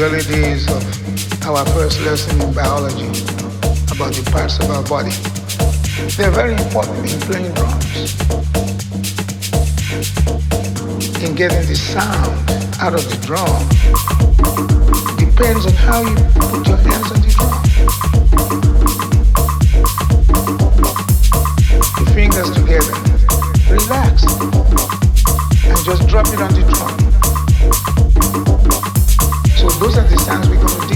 the early days of our first lesson in biology about the parts of our body. They're very important in playing drums, in getting the sound out of the drum. Depends on how you put your hands on the drum. The fingers together, relax, and just drop it on the drum. Those are the sounds we're going to.